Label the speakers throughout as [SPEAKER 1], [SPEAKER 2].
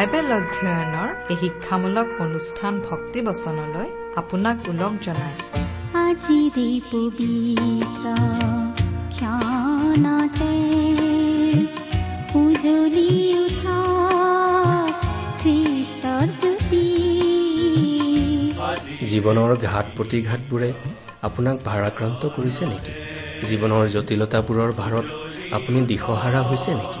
[SPEAKER 1] Bible অধ্যয়নৰ এই শিক্ষামূলক অনুষ্ঠান ভক্তি বচনলৈ আপোনাক ওলগ জনাইছো।
[SPEAKER 2] আজিৰে পবিত্ৰ ক্ষণতে উজলি উঠা খ্ৰীষ্টৰ জ্যোতি।
[SPEAKER 3] জীৱনৰ ঘাট প্ৰতিঘাতবোৰে আপোনাক ভাৰাক্ৰান্ত কৰিছে নেকি? জীৱনৰ জটিলতাবোৰৰ ভাৰত আপুনি দিশহাৰা হৈছে নেকি?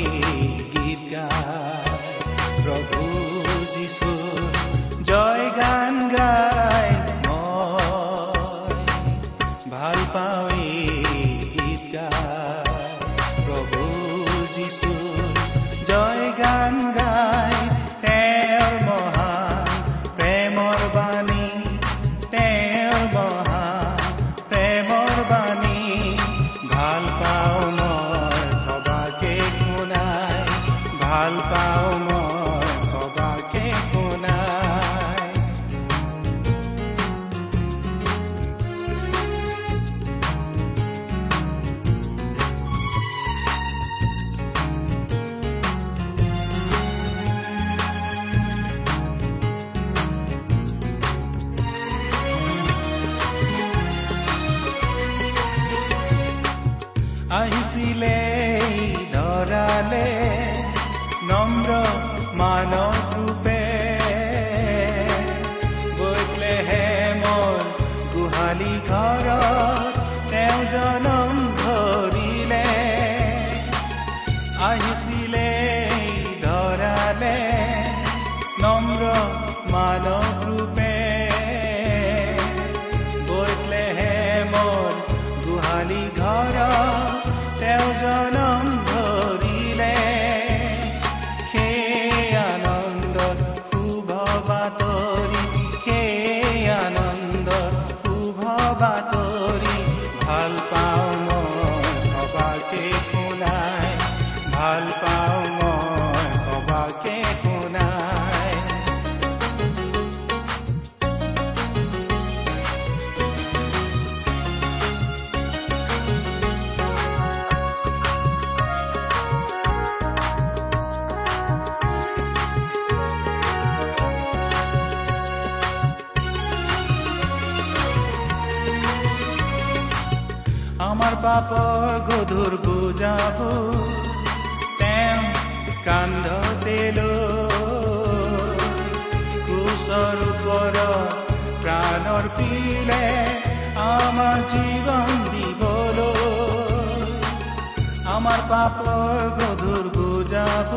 [SPEAKER 4] மனதிலே শুভ বুজাব তেওঁ কান্ধতে কুশৰ ওপৰত প্ৰাণৰ পিলে আমাৰ জীৱন দিবলৈ। আমাৰ পাপৰ গধুৰ বুজাব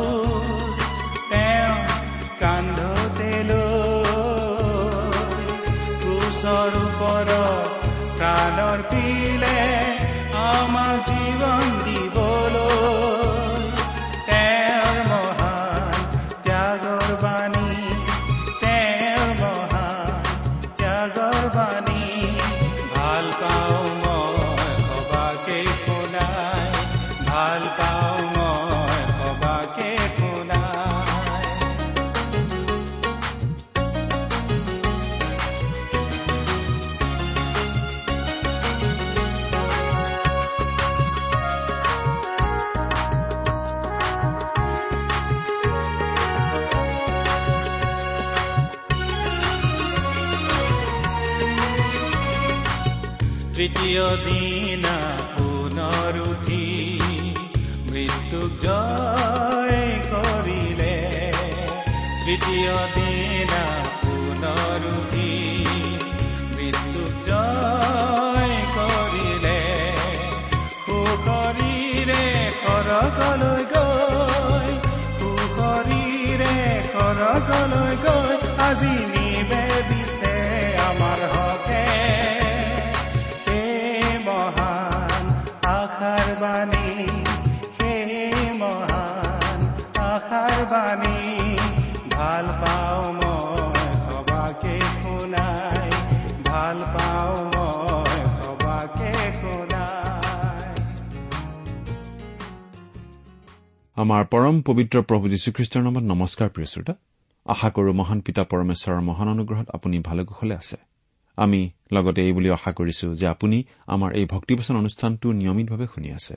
[SPEAKER 4] তেওঁ কান্ধতে কুশৰ ওপৰত প্ৰাণৰ পিলে আমাৰ জীৱন দিবলৈ তৃতীয় দিনা পুনৰ উঠি মৃত্যুক জয় কৰিলে তৃতীয় দিনা পুনৰ উঠি মৃত্যুক জয় কৰিলে সুশৰীৰে সৰগলৈ গৈ সুশৰীৰে সৰগলৈ গৈ আজি আমাৰ
[SPEAKER 5] পৰম পবিত্ৰ প্ৰভু যীশুখ্ৰীষ্টৰ নামত নমস্কাৰ প্ৰিয় শ্ৰোতা। আশা কৰো মহান পিতা পৰমেশ্বৰৰ মহান অনুগ্ৰহত আপুনি ভালে কুশলে আছে। আমি লগতে এই বুলি আশা কৰিছো যে আপুনি আমাৰ এই ভক্তিবচন অনুষ্ঠানটো নিয়মিতভাৱে শুনি আছে।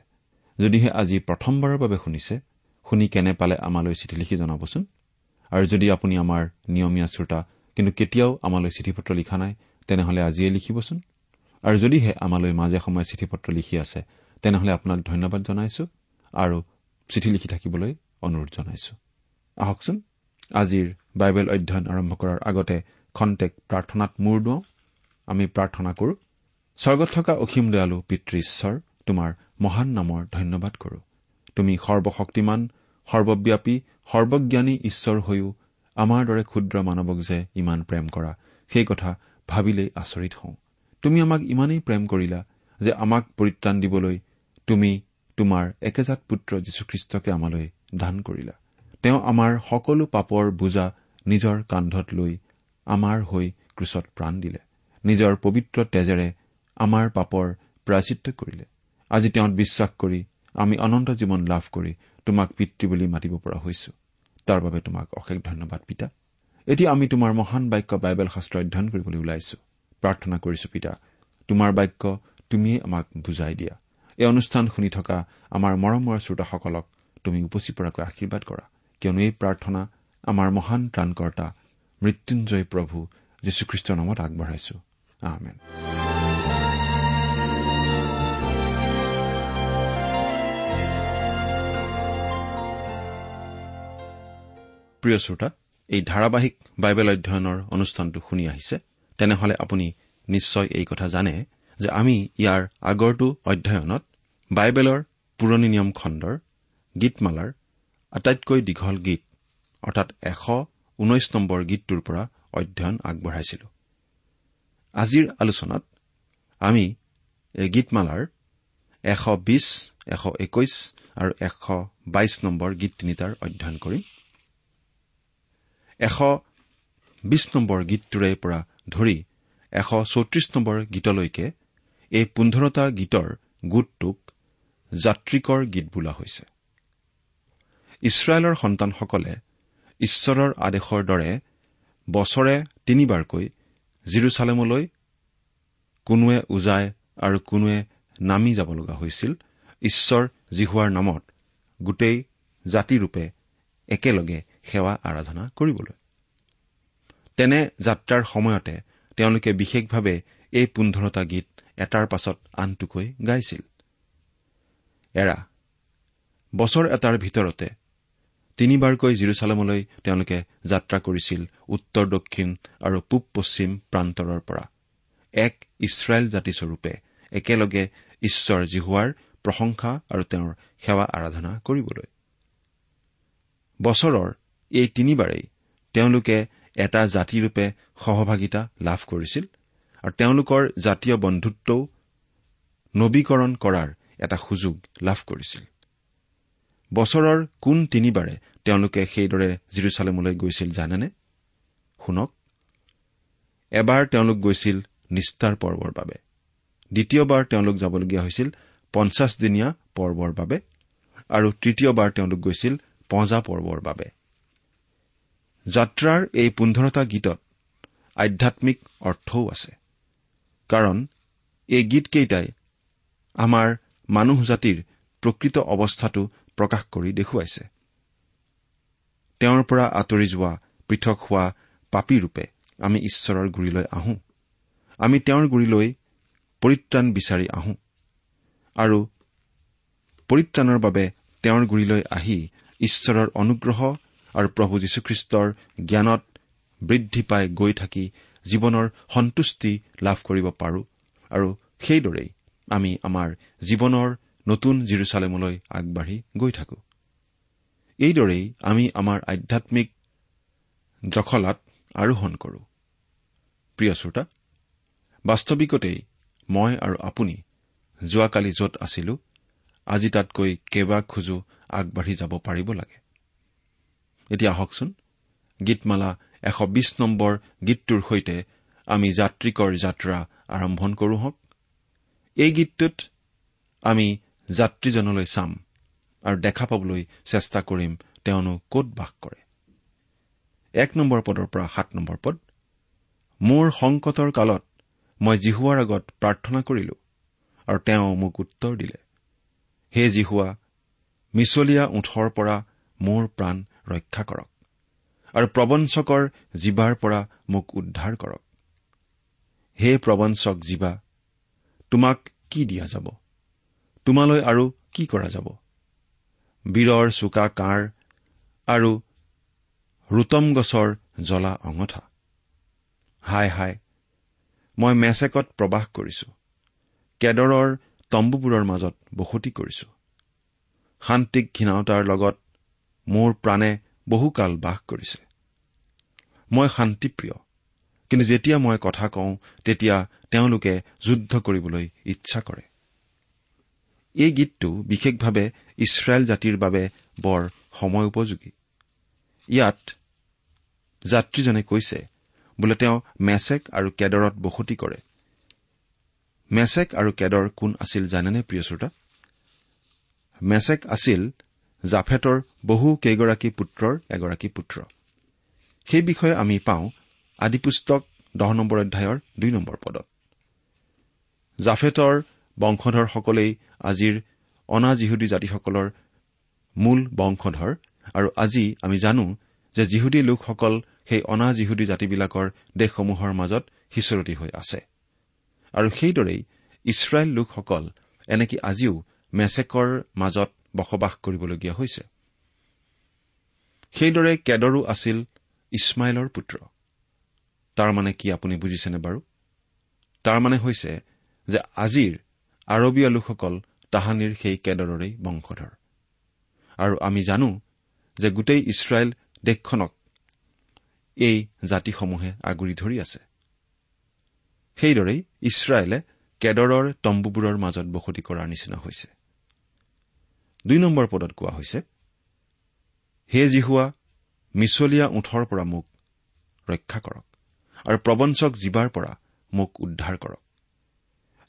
[SPEAKER 5] যদিহে আজি প্ৰথমবাৰৰ বাবে শুনিছে শুনি কেনে পালে আমালৈ চিঠি লিখি জনাবচোন? আৰু যদি আপুনি আমাৰ নিয়মীয়া শ্ৰোতা কিন্তু কেতিয়াও আমালৈ চিঠি পত্ৰ লিখা নাই তেনেহলে আজিয়ে লিখিবচোন। আৰু যদিহে আমালৈ মাজে সময়ে চিঠি পত্ৰ লিখি আছে তেনেহলে আপোনাক ধন্যবাদ জনাইছো। আৰু চিঠি লিখি থাকিবলৈ অনুৰোধ জনাইছো। আহকচোন। আজিৰ বাইবেল অধ্যয়ন আৰম্ভ কৰাৰ আগতে খন্তেক প্ৰাৰ্থনাত মূৰ দুৱাওঁ। আমি প্ৰাৰ্থনা কৰো স্বৰ্গত থকা অসীম দয়ালু পিতৃ ঈশ্বৰ তোমাৰ মহান নামৰ ধন্যবাদ কৰো। তুমি সৰ্বশক্তিমান সৰ্বব্যাপী সৰ্বজ্ঞানী ঈশ্বৰ হৈও আমাৰ দৰে ক্ষুদ্ৰ মানৱক যে ইমান প্ৰেম কৰা সেই কথা ভাবিলেই আচৰিত হওঁ। তুমি আমাক ইমানেই প্ৰেম কৰিলা যে আমাক পৰিত্ৰাণ দিবলৈ তুমি তোমাৰ একেজাত পুত্ৰ যীশুখ্ৰীষ্টকে আমালৈ দান কৰিলা। তেওঁ আমাৰ সকলো পাপৰ বোজা নিজৰ কান্ধত লৈ আমাৰ হৈ ক্ৰুচত প্ৰাণ দিলে। নিজৰ পবিত্ৰ তেজেৰে আমাৰ পাপৰ প্ৰাচিত্য কৰিলে। আজি তেওঁত বিশ্বাস কৰি আমি অনন্ত জীৱন লাভ কৰি তোমাক পিতৃ বুলি মাতিব পৰা হৈছো। তাৰ বাবে তোমাক অশেষ ধন্যবাদ পিতা। এতিয়া আমি তোমাৰ মহান বাক্য বাইবেল শাস্ত্ৰ অধ্যয়ন কৰিবলৈ ওলাইছো। প্ৰাৰ্থনা কৰিছো পিতা। তোমাৰ বাক্য তুমিয়েই আমাক বুজাই দিয়া। এই অনুষ্ঠান শুনি থকা আমাৰ মৰমৰ শ্ৰোতাসকলক তুমি উপচি পৰাকৈ আশীৰ্বাদ কৰা। কিয়নো এই প্ৰাৰ্থনা আমাৰ মহান ত্ৰাণকৰ্তা মৃত্যুঞ্জয় প্ৰভু যীশুখ্ৰীষ্টৰ নামত আগবঢ়াইছো। প্ৰিয় শ্ৰোতা এই ধাৰাবাহিক বাইবেল অধ্যয়নৰ অনুষ্ঠানটো শুনি আহিছে। তেনেহলে আপুনি নিশ্চয় এই কথা জানে যে আমি ইয়াৰ আগৰটো অধ্যয়নত বাইবেলৰ পুৰণি নিয়ম খণ্ডৰ গীতমালাৰ আটাইতকৈ দীঘল গীত অৰ্থাৎ এশ ঊনৈশ নম্বৰ গীতটোৰ পৰা অধ্যয়ন আগবঢ়াইছিলো। আজিৰ আলোচনাত আমি এই গীতমালাৰ এশ বিছ এশ একৈশ আৰু এশ বাইশ নম্বৰ গীত তিনিটাৰ অধ্যয়ন কৰিম। এশ বিছ নম্বৰ গীতটোৰে পৰা ধৰি এশ চৌত্ৰিশ নম্বৰ গীতলৈকে এই পোন্ধৰটা গীতৰ গোটটোক যাত্ৰিকৰ গীত বোলা হৈছে। ইছৰাইলৰ সন্তানসকলে ঈশ্বৰৰ আদেশৰ দৰে বছৰে তিনিবাৰকৈ জিৰচালেমলৈ কোনোৱে উজাই আৰু কোনোৱে নামি যাব লগা হৈছিল। ঈশ্বৰ জিহুৱাৰ নামত গোটেই জাতিৰূপে একেলগে সেৱা আৰাধনা কৰিবলৈ। তেনে যাত্ৰাৰ সময়তে তেওঁলোকে বিশেষভাৱে এই পোন্ধৰটা গীত এটাৰ পাছত আনটোকৈ গাইছিল। এৰা বছৰ এটাৰ ভিতৰতে তিনিবাৰকৈ জিৰচালামলৈ তেওঁলোকে যাত্ৰা কৰিছিল উত্তৰ দক্ষিণ আৰু পূব পশ্চিম প্ৰান্তৰৰ পৰা। এক ইছৰাইল জাতিস্বৰূপে একেলগে ঈশ্বৰ জিহুৱাৰ প্ৰশংসা আৰু তেওঁৰ সেৱা আৰাধনা কৰিবলৈ। বছৰৰ এই তিনিবাৰেই তেওঁলোকে এটা জাতিৰূপে সহভাগিতা লাভ কৰিছিল। আৰু তেওঁলোকৰ জাতীয় বন্ধুত্বও নবীকৰণ কৰাৰ এটা সুযোগ লাভ কৰিছিল। বছৰৰ কোন তিনিবাৰে তেওঁলোকে সেইদৰে জিৰচালেমলৈ গৈছিল জানেনে? শুনক। এবাৰ তেওঁলোক গৈছিল নিষ্ঠাৰ পৰ্বৰ বাবে। দ্বিতীয়বাৰ তেওঁলোক যাবলগীয়া হৈছিল পঞ্চাছদিনীয়া পৰ্বৰ বাবে আৰু তৃতীয়বাৰ তেওঁলোক গৈছিল পঁজা পৰ্বৰ বাবে। যাত্ৰাৰ এই পোন্ধৰটা গীতত আধ্যামিক অৰ্থও আছে। কাৰণ এই গীতকেইটাই আমাৰ মানুহ জাতিৰ প্ৰকৃত অৱস্থাটো প্ৰকাশ কৰি দেখুৱাইছে। তেওঁৰ পৰা আঁতৰি যোৱা পৃথক হোৱা পাপীৰূপে আমি ঈশ্বৰৰ গুৰিলৈ আহোঁ। আমি তেওঁৰ গুৰিলৈ পৰিত্ৰাণ বিচাৰি আহোঁ আৰু পৰিত্ৰাণৰ বাবে তেওঁৰ গুৰিলৈ আহি ঈশ্বৰৰ অনুগ্ৰহ আৰু প্ৰভু যীশুখ্ৰীষ্টৰ জ্ঞানত বৃদ্ধি পাই গৈ থাকি জীৱনৰ সন্তুষ্টি লাভ কৰিব পাৰো। আৰু সেইদৰেই আমি আমাৰ জীৱনৰ নতুন জিৰচালেমলৈ আগবাঢ়ি গৈ থাকো। এইদৰেই আমি আমাৰ আধ্যামিক জখলাত আৰোহণ কৰো। প্ৰিয় শ্ৰোতা বাস্তৱিকতেই মই আৰু আপুনি যোৱাকালি য'ত আছিলো আজি তাতকৈ কেইবা খোজো আগবাঢ়ি যাব পাৰিব লাগে। এতিয়া আহকচোন গীতমালা এশ বিছ নম্বৰ গীতটোৰ সৈতে আমি যাত্ৰিকৰ যাত্ৰা আৰম্ভণ কৰো হওক। এই গীতটোত আমি যাত্ৰীজনলৈ চাম আৰু দেখা পাবলৈ চেষ্টা কৰিম তেওঁনো কত বাস কৰে। এক নম্বৰ পদৰ পৰা সাত নম্বৰ পদ মোৰ সংকটৰ কালত মই জিহুৱাৰ আগত প্ৰাৰ্থনা কৰিলো আৰু তেওঁ মোক উত্তৰ দিলে। হে জিহুৱা মিছলীয়া ওঠৰ পৰা মোৰ প্ৰাণ ৰক্ষা কৰক। আৰু প্ৰবঞ্চকৰ জীৱাৰ পৰা মোক উদ্ধাৰ কৰক। হে প্ৰবঞ্চক জীৱা তোমাক কি দিয়া যাব? তোমালৈ আৰু কি কৰা যাব? বীৰৰ চোকা কাঁড় আৰু ৰুতম গছৰ জ্বলা অঙঠা। হাই হাই মই মেচেকত প্ৰবাস কৰিছো। কেদৰৰ তম্বুবোৰৰ মাজত বসতি কৰিছো। শান্তিক ঘীনাওতাৰ লগত মোৰ প্ৰাণে বহুকাল বাস কৰিছে। মই শান্তিপ্ৰিয়। কিন্তু যেতিয়া মই কথা কওঁ তেতিয়া তেওঁলোকে যুদ্ধ কৰিবলৈ ইচ্ছা কৰে। এই গীতটো বিশেষভাৱে ইছৰাইল জাতিৰ বাবে বৰ সময় উপযোগী। ইয়াত যাত্ৰীজনে কৈছে বোলে তেওঁ মেচেক আৰু কেদৰত বসতি কৰে। মেচেক আৰু কেদৰ কোন আছিল জানেনে প্ৰিয় শ্ৰোতা? মেচেক আছিল জাফেটৰ বহু কেইগৰাকী পুত্ৰৰ এগৰাকী পুত্ৰ। সেই বিষয়ে আমি পাওঁ আদিপুস্তক দহ নম্বৰ অধ্যায়ৰ দুই নম্বৰ পদত। জাফেটৰ বংশধৰসকলেই আজিৰ অনাজিহুদী জাতিসকলৰ মূল বংশধৰ আৰু আজি আমি জানো যে জিহুদী লোকসকল সেই অনাজিহুদী জাতিবিলাকৰ দেশসমূহৰ মাজত সিঁচৰতি হৈ আছে। আৰু সেইদৰেই ইছৰাইল লোকসকল এনেকে আজিও মেচেকৰ মাজত বসবাস কৰিবলগীয়া হৈছে। সেইদৰে কেদৰো আছিল ইছমাইলৰ পুত্ৰ। তাৰমানে কি আপুনি বুজিছেনে বাৰু? তাৰমানে হৈছে যে আজিৰ আৰবীয় লোকসকল তাহানিৰ সেই কেদৰৰেই বংশধৰ। আৰু আমি জানো যে গোটেই ইছৰাইল দেশখনক এই জাতিসমূহে আগুৰি ধৰি আছে। সেইদৰেই ইছৰাইলে কেদৰৰ তম্বুবোৰৰ মাজত বসতি কৰাৰ নিচিনা হৈছে। দুই নম্বৰ পদত কোৱা হৈছে হে জিহুৱা মিছলীয়া ওঠৰ পৰা মোক ৰক্ষা কৰক আৰু প্ৰবঞ্চক জীৱাৰ পৰা মোক উদ্ধাৰ কৰক।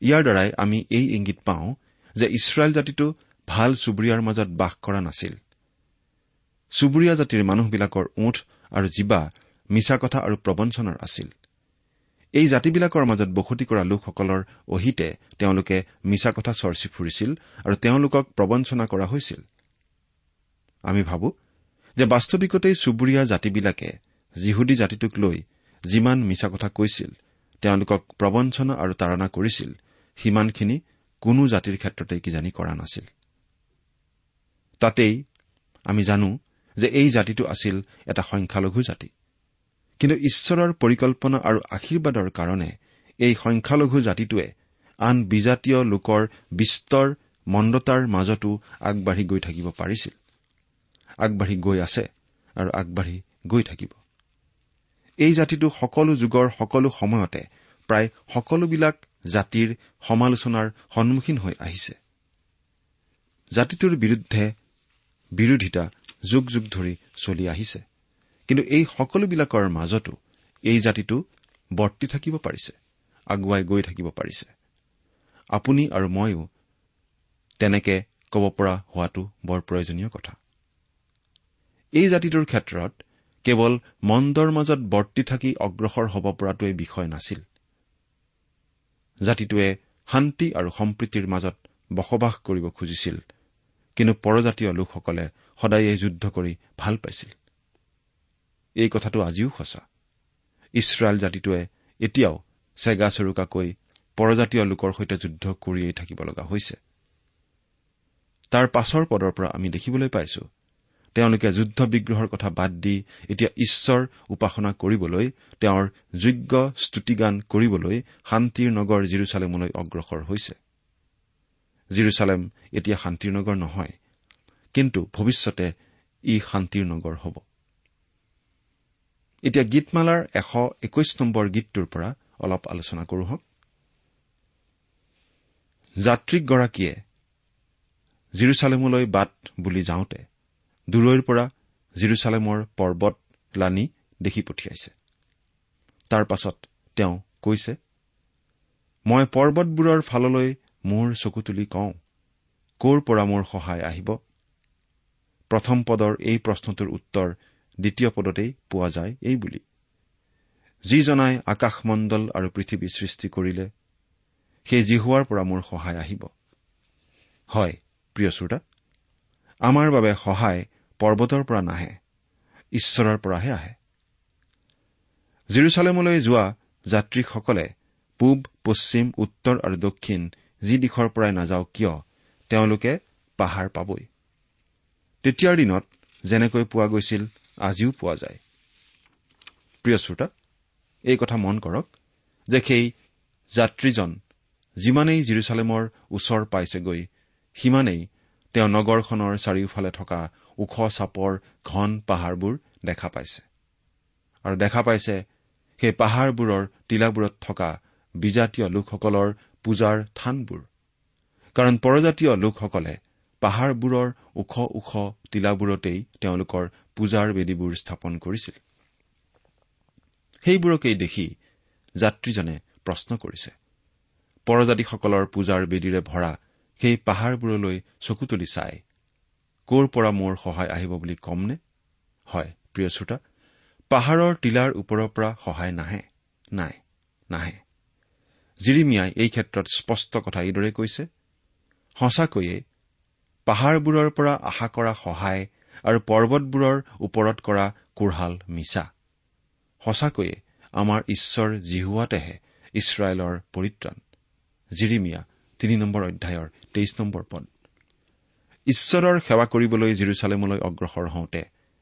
[SPEAKER 5] ইয়াৰ দ্বাৰাই আমি এই ইংগিত পাওঁ যে ইছৰাইল জাতিটো ভাল চুবুৰীয়াৰ মাজত বাস কৰা নাছিল। চুবুৰীয়া জাতিৰ মানুহবিলাকৰ ওঠ আৰু জীৱা মিছা কথা আৰু প্ৰবঞ্চনাৰ আছিল। এই জাতিবিলাকৰ মাজত বসতি কৰা লোকসকলৰ অহিতে তেওঁলোকে মিছা কথা চৰ্চি ফুৰিছিল আৰু তেওঁলোকক প্ৰবঞ্চনা কৰা হৈছিল। আমি ভাবো যে বাস্তৱিকতেই চুবুৰীয়া জাতিবিলাকে যিহুদী জাতিটোক লৈ যিমান মিছা কথা কৈছিল তেওঁলোকক প্ৰবঞ্চনা আৰু তাৰণা কৰিছিল সিমানখিনি কোনো জাতিৰ ক্ষেত্ৰতে কিজানি কৰা নাছিল। তাতেই আমি জানো যে এই জাতিটো আছিল এটা সংখ্যালঘু জাতি। কিন্তু ঈশ্বৰৰ পৰিকল্পনা আৰু আশীৰ্বাদৰ কাৰণে এই সংখ্যালঘু জাতিটোৱে আন বিজাতীয় লোকৰ বিস্তৰ মন্দতাৰ মাজতো আগবাঢ়ি গৈ থাকিব পাৰিছিল। আগবাঢ়ি গৈ আছে আৰু আগবাঢ়ি গৈ থাকিব। এই জাতিটো সকলো যুগৰ সকলো সময়তে প্ৰায় সকলোবিলাক জাতিৰ সমালোচনাৰ সন্মুখীন হৈ আহিছে। জাতিটোৰ বিৰুদ্ধে বিৰোধিতা যুগ যুগ ধৰি চলি আহিছে। কিন্তু এই সকলোবিলাকৰ মাজতো এই জাতিটো বৰ্তি থাকিব পাৰিছে আগুৱাই গৈ থাকিব পাৰিছে। আপুনি আৰু ময়ো তেনেকে ক'ব পৰা হোৱাটো বৰ প্ৰয়োজনীয় কথা। এই জাতিটোৰ ক্ষেত্ৰত কেৱল মন্দৰ মাজত বৰ্তি থাকি অগ্ৰসৰ হ'ব পৰাটোৱেই বিষয় নাছিল। জাতিটোৱে শান্তি আৰু সম্প্ৰীতিৰ মাজত বসবাস কৰিব খুজিছিল কিন্তু পৰজাতীয় লোকসকলে সদায়ে যুদ্ধ কৰি ভাল পাইছিল। এই কথাটো আজিও সঁচা। ইছৰাইল জাতিটোৱে এতিয়াও চেগা চৰুকাকৈ পৰজাতীয় লোকৰ সৈতে যুদ্ধ কৰিয়েই থাকিব লগা হৈছে। তাৰ পাছৰ পদৰ পৰা আমি দেখিবলৈ পাইছো তেওঁলোকে যুদ্ধ বিগ্ৰহৰ কথা বাদ দি এতিয়া ঈশ্বৰ উপাসনা কৰিবলৈ তেওঁৰ যোগ্য স্তুতিগান কৰিবলৈ শান্তিৰ নগৰ জিৰচালেমলৈ অগ্ৰসৰ হৈছে। জিৰচালেম এতিয়া শান্তিৰ নগৰ নহয় কিন্তু ভৱিষ্যতে ই শান্তিৰ নগৰ হ'ব। এতিয়া গীতমালাৰ এশ একৈশ নম্বৰ গীতটোৰ পৰা অলপ আলোচনা কৰো হওক। যাত্ৰীকগৰাকীয়ে জিৰচালেমলৈ বাট বুলি যাওঁতে দূৰৈৰ পৰা জিৰচালেমৰ পৰ্বত লানি দেখি পঠিয়াইছে। তাৰ পাছত তেওঁ কৈছে মই পৰ্বতবোৰৰ ফাললৈ মোৰ চকু তুলি কওঁ ক'ৰ পৰা মোৰ সহায় আহিব? প্ৰথম পদৰ এই প্ৰশ্নটোৰ উত্তৰ দ্বিতীয় পদতেই পোৱা যায় এই বুলি। যিজনাই আকাশমণ্ডল আৰু পৃথিৱী সৃষ্টি কৰিলে সেই জিহুৱাৰ পৰা মোৰ সহায় আহিব। হয় প্ৰিয় শ্ৰোতা আমাৰ বাবে সহায় পৰ্বতৰ পৰা নাহে ঈশ্বৰৰ পৰাহে আহে। জিৰচালেমলৈ যোৱা যাত্ৰীসকলে পূব পশ্চিম উত্তৰ আৰু দক্ষিণ যি দিশৰ পৰাই নাযাওক কিয় তেওঁলোকে পাহাৰ পাবই। তেতিয়াৰ দিনত যেনেকৈ পোৱা গৈছিল আজিও পোৱা যায়। প্ৰিয় শ্ৰোতা এই কথা মন কৰক যে সেই যাত্ৰীজন যিমানেই জিৰচালেমৰ ওচৰ পাইছেগৈ সিমানেই তেওঁ নগৰখনৰ চাৰিওফালে থকা ওখ চাপৰ ঘন পাহাৰবোৰ দেখা পাইছে। আৰু দেখা পাইছে সেই পাহাৰবোৰৰ টিলাবোৰত থকা বিজাতীয় লোকসকলৰ পূজাৰ থানবোৰ। কাৰণ পৰজাতীয় লোকসকলে পাহাৰবোৰৰ ওখ ওখ টিলাবোৰতেই তেওঁলোকৰ পূজাৰ বেদীবোৰ স্থাপন কৰিছিল। সেইবোৰকেই দেখি যাত্ৰীজনে প্ৰশ্ন কৰিছে। পৰজাতিসকলৰ পূজাৰ বেদীৰে ভৰা সেই পাহাৰবোৰলৈ চকু তুলি চাই ক'ৰ পৰা মোৰ সহায় আহিব বুলি কমনে? হয় প্ৰিয় শ্ৰোতা পাহাৰৰ টিলাৰ ওপৰৰ পৰা সহায় নাহে নাই নাহে। জিৰিমিয়াই এই ক্ষেত্ৰত স্পষ্ট কথা এইদৰে কৈছে। সঁচাকৈয়ে পাহাৰবোৰৰ পৰা আশা কৰা সহায় আৰু পৰ্বতবোৰৰ ওপৰত কৰা কোঢ়াল মিছা। সঁচাকৈয়ে আমাৰ ঈশ্বৰ জিহুৱাতেহে ইছৰাইলৰ পৰিত্ৰাণ। জিৰিমিয়া তিনি নম্বৰ অধ্যায়ৰ তেইছ নম্বৰ পদ। ঈশ্বৰৰ সেৱা কৰিবলৈ জিৰচালেমলৈ অগ্ৰসৰ হওঁতে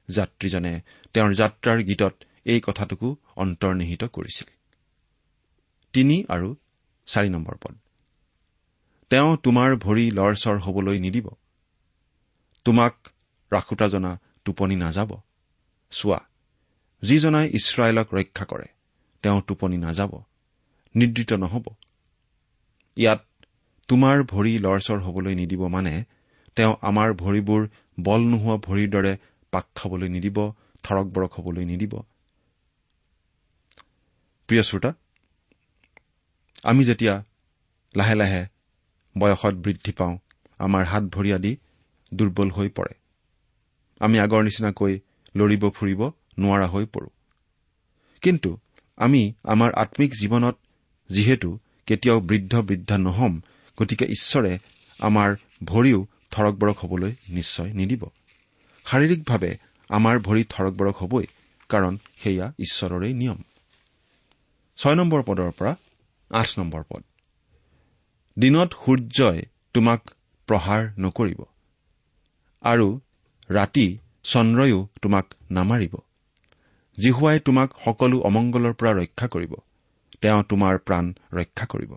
[SPEAKER 5] যাত্ৰীজনে তেওঁৰ যাত্ৰাৰ গীতত এই কথাটোকো অন্তৰ্নিহিত কৰিছিল। তেওঁ তোমাৰ ভৰি লৰচৰ হবলৈ নিদিব। তোমাক ৰাখোতা জনা টোপনি নাযাব। চোৱা যিজনাই ইছৰাইলক ৰক্ষা কৰে তেওঁ টোপনি নাযাব। নিদ্ৰিত নহব। ইয়াত তোমাৰ ভৰি লৰচৰ হবলৈ নিদিব মানে তেওঁ আমাৰ ভৰিবোৰ বল নোহোৱা ভৰিৰ দৰে পাক খাবলৈ নিদিব থৰক বৰক হবলৈ নিদিব। প্ৰিয় শ্ৰোতা আমি যেতিয়া লাহে লাহে বয়সত বৃদ্ধি পাওঁ আমাৰ হাত ভৰি আদি দুৰ্বল হৈ পৰে। আমি আগৰ নিচিনাকৈ লৰিব ফুৰিব নোৱাৰা হৈ পৰো। কিন্তু আমি আমাৰ আম্মিক জীৱনত যিহেতু কেতিয়াও বৃদ্ধ বৃদ্ধা নহম গতিকে ঈশ্বৰে আমাৰ ভৰিও থৰক বৰক হবলৈ নিশ্চয় নিদিব। শাৰীৰিকভাৱে আমাৰ ভৰি থৰক বৰক হবই কাৰণ সেয়া ঈশ্বৰৰে নিয়ম। ছয় নম্বৰ পদৰ পৰা আঠ নম্বৰ পদ। দিনত সূৰ্যই তোমাক প্ৰহাৰ নকৰিব আৰু ৰাতি চন্দ্ৰয়ো তোমাক নামাৰিব। জিহুৱাই তোমাক সকলো অমংগলৰ পৰা ৰক্ষা কৰিব তেওঁ তোমাৰ প্ৰাণ ৰক্ষা কৰিব।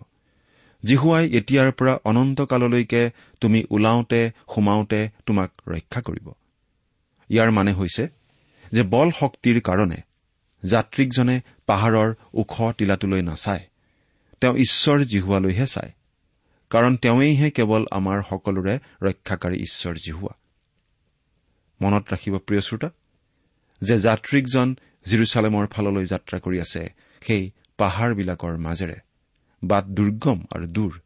[SPEAKER 5] জিহুৱাই এতিয়াৰ পৰা অনন্তকাললৈকে তুমি ওলাওঁতে সোমাওঁতে তোমাক ৰক্ষা কৰিব। ইয়াৰ মানে হৈছে যে বল শক্তিৰ কাৰণে যাত্ৰীকজনে পাহাৰৰ ওখ টিলাটোলৈ নাচায়। তেওঁ ঈশ্বৰ জিহুৱালৈহে চায়। কাৰণ তেওঁইহে কেৱল আমাৰ সকলোৰে ৰক্ষাকাৰী ঈশ্বৰ জিহুৱা। মনত ৰাখিব প্ৰিয় শ্ৰোতা যে যাত্ৰীকজন জিৰচালেমৰ ফাললৈ যাত্ৰা কৰি আছে সেই পাহাৰবিলাকৰ মাজেৰে। বাট দুৰ্গম আৰু দূৰ।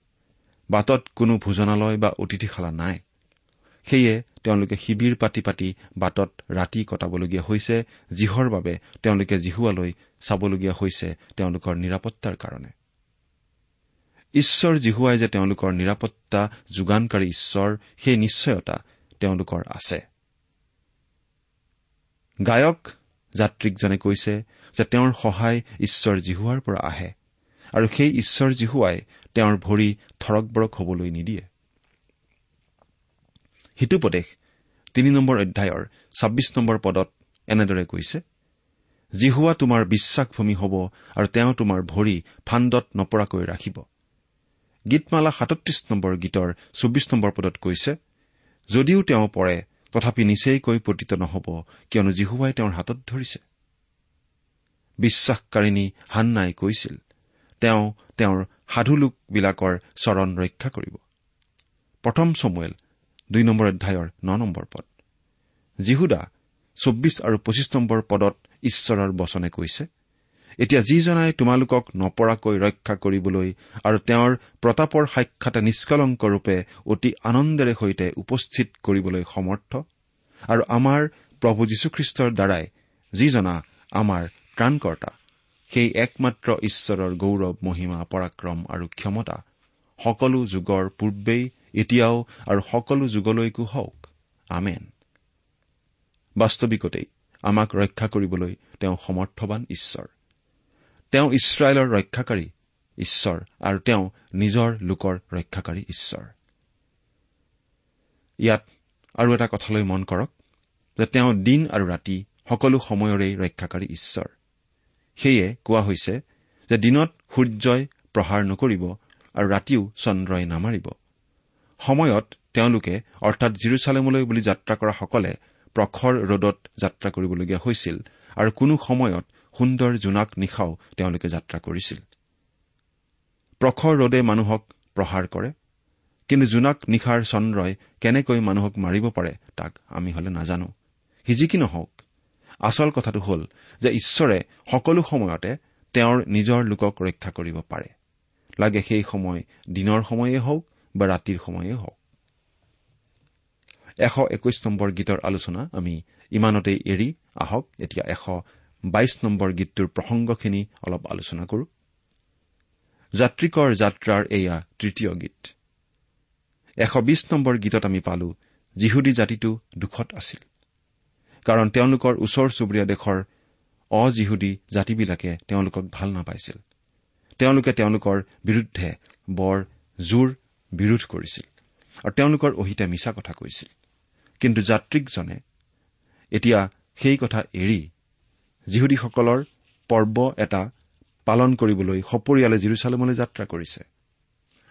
[SPEAKER 5] বাটত কোনো ভোজনালয় বা অতিথিশালা নাই। সেয়ে তেওঁলোকে শিবিৰ পাতি পাতি বাটত ৰাতি কটাবলগীয়া হৈছে যিহৰ বাবে তেওঁলোকে জিহুৱালৈ চাবলগীয়া হৈছে তেওঁলোকৰ নিৰাপত্তাৰ কাৰণে। ঈশ্বৰ জিহুৱাই যে তেওঁলোকৰ নিৰাপত্তা যোগানকাৰী ঈশ্বৰ সেই নিশ্চয়তা তেওঁলোকৰ আছে। গায়ক যাত্ৰীকজনে কৈছে যে তেওঁৰ সহায় ঈশ্বৰ জিহুৱাৰ পৰা আহে। আৰু সেই ঈশ্বৰ জিহুৱাই তেওঁৰ ভৰি থৰক বৰক হবলৈ নিদিয়ে। সিটোপদেশ তিনি নম্বৰ অধ্যায়ৰ ছাব্বিছ নম্বৰ পদত এনেদৰে কৈছে জিহুৱা তোমাৰ বিশ্বাসভূমি হ'ব আৰু তেওঁ তোমাৰ ভৰি ফাণ্ডত নপৰাকৈ ৰাখিব। গীতমালা সাতত্ৰিশ নম্বৰ গীতৰ চৌবিছ নম্বৰ পদত কৈছে যদিও তেওঁ পৰে তথাপি নিচেইকৈ পতিত নহ'ব কিয়নো জিহুৱাই তেওঁৰ হাতত ধৰিছে। বিশ্বাসকাৰিণী হান্নাই কৈছিল তেওঁ তেওঁৰ সাধুলোকবিলাকৰ চৰণ ৰক্ষা কৰিব। প্ৰথম চমুৱেল দুই নম্বৰ অধ্যায়ৰ ন নম্বৰ পদ। জিহুদা চৌব্বিছ আৰু পঁচিছ নম্বৰ পদত ঈশ্বৰৰ বচনে কৈছে এতিয়া যিজনাই তোমালোকক নপৰাকৈ ৰক্ষা কৰিবলৈ আৰু তেওঁৰ প্ৰতাপৰ সাক্ষাতে নিষ্কলংকৰূপে অতি আনন্দেৰে সৈতে উপস্থিত কৰিবলৈ সমৰ্থ আৰু আমাৰ প্ৰভু যীশুখ্ৰীষ্টৰ দ্বাৰাই যিজনা আমাৰ ত্ৰাণকৰ্তা সেই একমাত্ৰ ঈশ্বৰৰ গৌৰৱ মহিমা পৰাক্ৰম আৰু ক্ষমতা সকলো যুগৰ পূৰ্বেই এতিয়াও আৰু সকলো যুগলৈকো হওক। আমেন। বাস্তৱিকতেই আমাক ৰক্ষা কৰিবলৈ তেওঁ সমৰ্থবান ঈশ্বৰ। তেওঁ ইছৰাইলৰ ৰক্ষাকাৰী ঈশ্বৰ আৰু তেওঁ নিজৰ লোকৰ ৰক্ষাকাৰী ঈশ্বৰ। ইয়াত আৰু এটা কথালৈ মন কৰক যে তেওঁ দিন আৰু ৰাতি সকলো সময়ৰে ৰক্ষাকাৰী ঈশ্বৰ। সেয়ে কোৱা হৈছে যে দিনত সূৰ্যই প্ৰহাৰ নকৰিব আৰু ৰাতিও চন্দ্ৰই নামাৰিব। সময়ত তেওঁলোকে অৰ্থাৎ জিৰচালেমলৈ বুলি যাত্ৰা কৰা সকলে প্ৰখৰ ৰদত যাত্ৰা কৰিবলগীয়া হৈছিল আৰু কোনো সময়ত সুন্দৰ জোনাক নিশাও তেওঁলোকে যাত্ৰা কৰিছিল। প্ৰখৰ ৰদে মানুহক প্ৰহাৰ কৰে কিন্তু জোনাক নিশাৰ চন্দ্ৰই কেনেকৈ মানুহক মাৰিব পাৰে তাক আমি হলে নাজানো। সি কি নহওক আচল কথাটো হ'ল যে ঈশ্বৰে সকলো সময়তে তেওঁৰ নিজৰ লোকক ৰক্ষা কৰিব পাৰে। লাগে সেই সময় দিনৰ সময়েই হওক বা ৰাতিৰ সময়েই হওক। এশ একৈশ নম্বৰ গীতৰ আলোচনা আমি ইমানতেই এৰি আহক। এতিয়া এশ বাইশ নম্বৰ গীতটোৰ প্ৰসংগখিনি অলপ আলোচনা কৰো। যাত্ৰিকৰ যাত্ৰাৰ এয়া তৃতীয় গীত। এশ বিশ নম্বৰ গীতত আমি পালো যিহুদী জাতিটো দুখত আছিল। কাৰণ তেওঁলোকৰ ওচৰ চুবুৰীয়া দেশৰ অজিহুদী জাতিবিলাকে তেওঁলোকক ভাল নাপাইছিল। তেওঁলোকে তেওঁলোকৰ বিৰুদ্ধে বৰ জোৰ বিৰোধ কৰিছিল আৰু তেওঁলোকৰ অহিতে মিছা কথা কৈছিল। কিন্তু যাত্ৰিকজনে এতিয়া সেই কথা এৰি যিহুদীসকলৰ পৰ্ব এটা পালন কৰিবলৈ সপৰিয়ালে জিৰচালেমলৈ যাত্ৰা কৰিছে।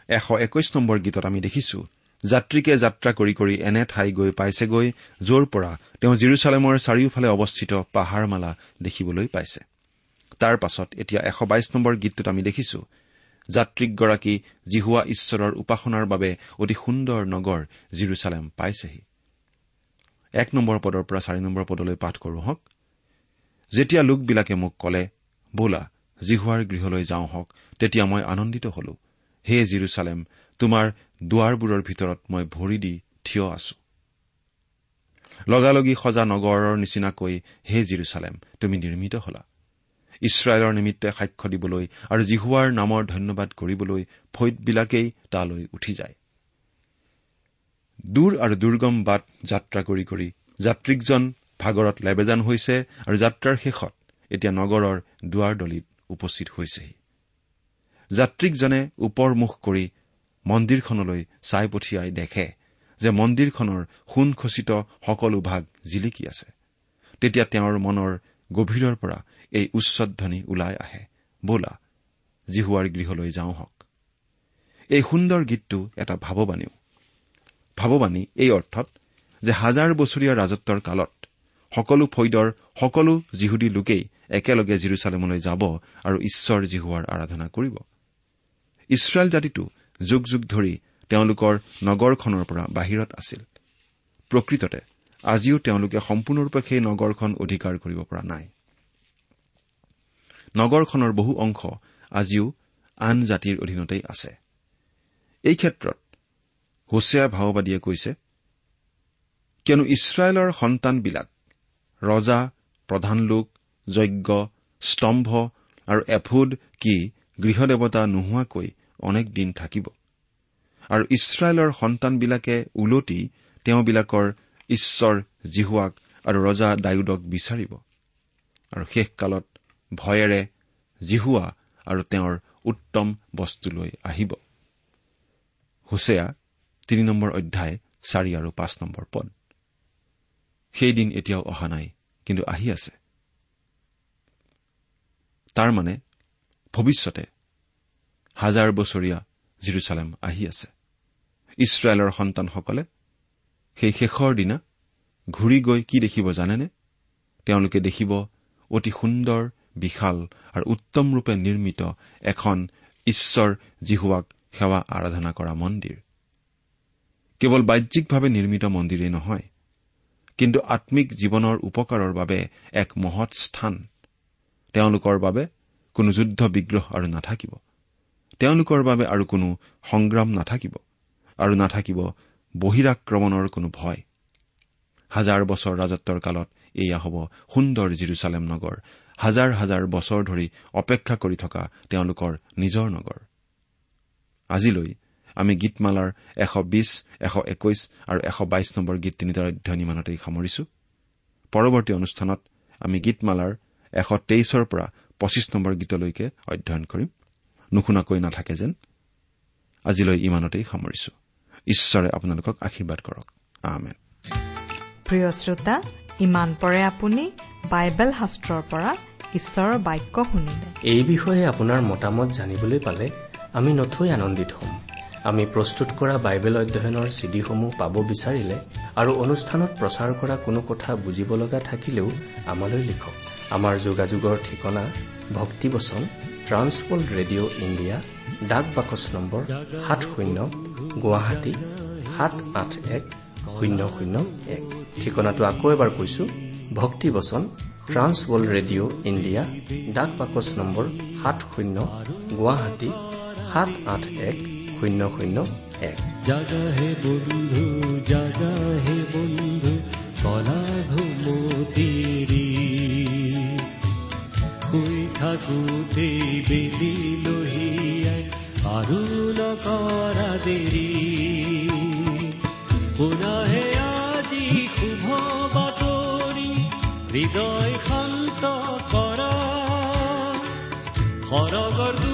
[SPEAKER 5] এশ একৈশ নম্বৰ গীতত আমি দেখিছো যাত্ৰীকে যাত্ৰা কৰি কৰি এনে ঠাই গৈ পাইছেগৈ য'ৰ পৰা তেওঁ জিৰচালেমৰ চাৰিওফালে অৱস্থিত পাহাৰমালা দেখিবলৈ পাইছে। তাৰ পাছত এতিয়া এশ বাইশ নম্বৰ গীতটোত আমি দেখিছো যাত্ৰীকগৰাকী জিহুৱা ঈশ্বৰৰ উপাসনাৰ বাবে অতি সুন্দৰ নগৰ জিৰচালেম পাইছেহি। এক নম্বৰ পদৰ পৰা চাৰি নম্বৰ পদলৈ পাঠ কৰো হওক। যেতিয়া লোকবিলাকে মোক কলে বোলা জিহুৱাৰ গৃহলৈ যাওঁ হওক তেতিয়া মই আনন্দিত হলো। হে জিৰচালেম তোমাৰ দুৱাৰবোৰৰ ভিতৰত মই ভৰি দি থিয় আছো। লগালগি সজা নগৰৰ নিচিনাকৈ হে জিৰচালেম তুমি নিৰ্মিত হলা। ইছৰাইলৰ নিমিত্তে সাক্ষ্য দিবলৈ আৰু জিহুৱাৰ নামৰ ধন্যবাদ কৰিবলৈ ফৈদবিলাকেই তালৈ উঠি যায়। দূৰ আৰু দুৰ্গম বাট যাত্ৰা কৰি কৰি যাত্ৰিকজন ভাগৰত লেবেজান হৈছে আৰু যাত্ৰাৰ শেষত এতিয়া নগৰৰ দুৱাৰদলিত উপস্থিত হৈছেহি। যাত্ৰিকজনে ওপৰমুখ কৰি মন্দিৰখনলৈ চাই পঠিয়াই দেখে যে মন্দিৰখনৰ সোণখচিত সকলো ভাগ জিলিকি আছে। তেতিয়া তেওঁৰ মনৰ গভীৰৰ পৰা এই উচ্চধ্বনি ওলাই আহে। বোলা জিহুৱাৰ গৃহলৈ যাওঁ হওক। এই সুন্দৰ গীতটো এটা ভাৱবাণীও। ভাৱবাণী এই অৰ্থত যে হাজাৰ বছৰীয়া ৰাজত্বৰ কালত সকলো ফৈদৰ সকলো যিহুদী লোকেই একেলগে জিৰচালেমলৈ যাব আৰু ঈশ্বৰ জিহুৱাৰ আৰাধনা কৰিব। ইছৰাইল জাতিটো যুগ যুগ ধৰি তেওঁলোকৰ নগৰখনৰ পৰা বাহিৰত আছিল। প্ৰকৃততে আজিও তেওঁলোকে সম্পূৰ্ণৰূপে সেই নগৰখন অধিকাৰ কৰিব পৰা নাই। নগৰখনৰ বহু অংশ আজিও আন জাতিৰ অধীনতেই আছে। এই ক্ষেত্ৰত হোছেয়া ভাওবাদীয়ে কৈছে কিয়নো ইছৰাইলৰ সন্তানবিলাক ৰজা প্ৰধান লোক যজ্ঞ স্তম্ভ আৰু এফুড কি গৃহদেৱতা নোহোৱাকৈ অনেক দিন থাকিব। আৰু ইছৰাইলৰ সন্তানবিলাকে ওলটি তেওঁবিলাকৰ ঈশ্বৰ জিহুৱাক আৰু ৰজা ডায়ুদক বিচাৰিব। আৰু শেষকালত ভয়েৰে জিহুৱা আৰু তেওঁৰ উত্তম বস্তুলৈ আহিব। হুছেয়া তিনি নম্বৰ অধ্যায় চাৰি আৰু পাঁচ নম্বৰ পদ। সেইদিন এতিয়াও অহা নাই কিন্তু আহি আছে। তাৰ মানে ভৱিষ্যতে হাজাৰ বছৰীয়া জিৰচালেম আহি আছে। ইছৰাইলৰ সন্তানসকলে সেই শেষৰ দিনা ঘূৰি গৈ কি দেখিব জানেনে? তেওঁলোকে দেখিব অতি সুন্দৰ বিশাল আৰু উত্তমৰূপে নিৰ্মিত এখন ঈশ্বৰ জিহুৱাক সেৱা আৰাধনা কৰা মন্দিৰ। কেৱল বাহ্যিকভাৱে নিৰ্মিত মন্দিৰেই নহয় কিন্তু আম্মিক জীৱনৰ উপকাৰৰ বাবে এক মহৎ স্থান। তেওঁলোকৰ বাবে কোনো যুদ্ধ বিগ্ৰহ আৰু নাথাকিব। তেওঁলোকৰ বাবে আৰু কোনো সংগ্ৰাম নাথাকিব আৰু নাথাকিব বহিৰাক্ৰমণৰ কোনো ভয়। হাজাৰ বছৰ ৰাজত্বৰ কালত এয়া হ'ব সুন্দৰ জিৰচালেম নগৰ। হাজাৰ হাজাৰ বছৰ ধৰি অপেক্ষা কৰি থকা তেওঁলোকৰ নিজৰ নগৰ। আজিলৈ আমি গীতমালাৰ এশ বিশ এশ একৈশ আৰু এশ বাইশ নম্বৰ গীত তিনিটাৰ অধ্যয়ন ইমানতেই সামৰিছো। পৰৱৰ্তী অনুষ্ঠানত আমি গীতমালাৰ এশ তেইছৰ পৰা পঁচিছ নম্বৰ গীতলৈকে অধ্যয়ন কৰিম। নুশুনাকৈ নাথাকে যেন। আজিলৈ ইমানতেই সামৰিছো। ঈশ্বৰে আপোনালোকক আশীৰ্বাদ কৰক। আমেন।
[SPEAKER 1] প্ৰিয় শ্ৰোতা ইমান পৰে আপুনি বাইবেল শাস্ত্ৰৰ পৰা ঈশ্বৰৰ বাক্য শুনিলে।
[SPEAKER 3] এই বিষয়ে আপোনাৰ মতামত জানিবলৈ পালে আমি নথৈ আনন্দিত হ'ম। আমি প্ৰস্তুত কৰা বাইবেল অধ্যয়নৰ চিডিসমূহ পাব বিচাৰিলে আৰু অনুষ্ঠানত প্ৰচাৰ কৰা কোনো কথা বুজিব লগা থাকিলেও আমালৈ লিখক। আমাৰ যোগাযোগৰ ঠিকনা ভক্তিবচন ট্ৰান্সৱৰ্ল্ড ৰেডিঅ' ইণ্ডিয়া ডাক বাকচ নম্বৰ সাত শূন্য গুৱাহাটী সাত আঠ এক শূন্য শূন্য এক। ঠিকনাটো আকৌ এবাৰ কৈছো ভক্তিবচন ট্ৰান্সৱৰ্ল্ড ৰেডিঅ' ইণ্ডিয়া ডাক বাকচ নম্বৰ সাত শূন্য গুৱাহাটী সাত আঠ এক শূন্য শূন্য এক।
[SPEAKER 6] বন্ধু বন্ধু কলা শুই থাকোতেই বেলি লহিয়াই আৰু নকৰা দেৰি। পুনহে আজি শুভ বাতৰি হৃদয় শান্ত কৰা। সৰগৰ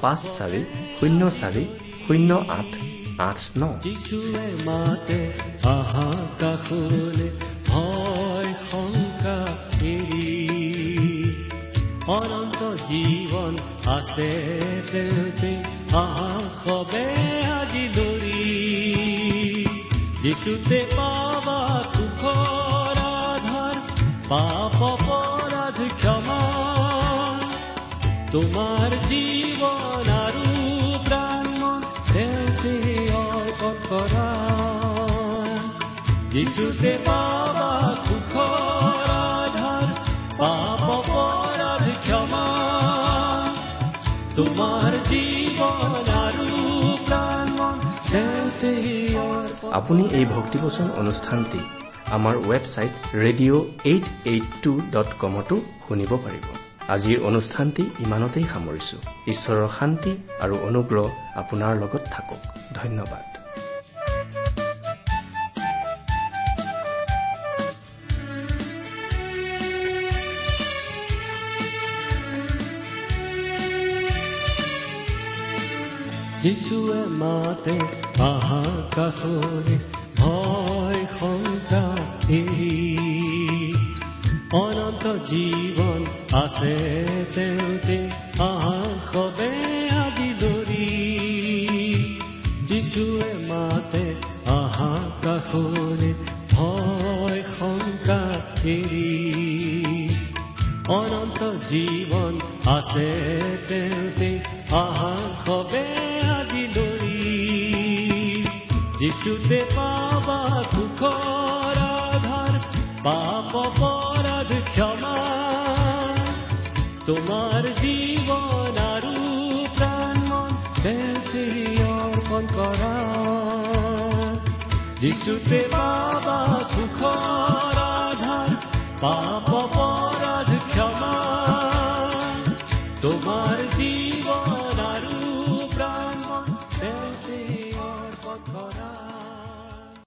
[SPEAKER 3] পাঁচ চাৰি শূন্য চাৰি শূন্য আঠ আঠ ন
[SPEAKER 6] যিচুৱে মাতে অনন্ত জীৱন আছে সবে আজি দৰি। যিচুতে পাবা সুখৰ আধাৰ পাপ তোমাৰ জীৱন আৰু কৰা যিচুতে পাবা সুখৰ আধাৰ পাপ ক্ষমা।
[SPEAKER 3] এই ভক্তিবচন অনুষ্ঠানটি আমাৰ website radio' eight eight two dot কমতো শুনিব পাৰিব। আজিৰ অনুষ্ঠানটি ইমানতেই সামৰিছো। ঈশ্বৰৰ শান্তি আৰু অনুগ্ৰহ আপোনাৰ লগত থাকক। ধন্যবাদ।
[SPEAKER 6] যিচুৱে মাতে আহা কাষৰে ভয় এৰি অনন্ত জীৱন আছে তেওঁতে আহা সবে আজি দৰি যিচুৱে মাতে আহা কাষৰে ভয় শংকা এৰি অনন্ত জীৱন আছে তেওঁতে আহা সবে আজি দৰি যিচুতে পাবা সুখৰ আধাৰ পাপ তোমাৰ জীৱন আৰু প্ৰাণ মন তেওঁতে অৰ্পণ কৰা যিচুতে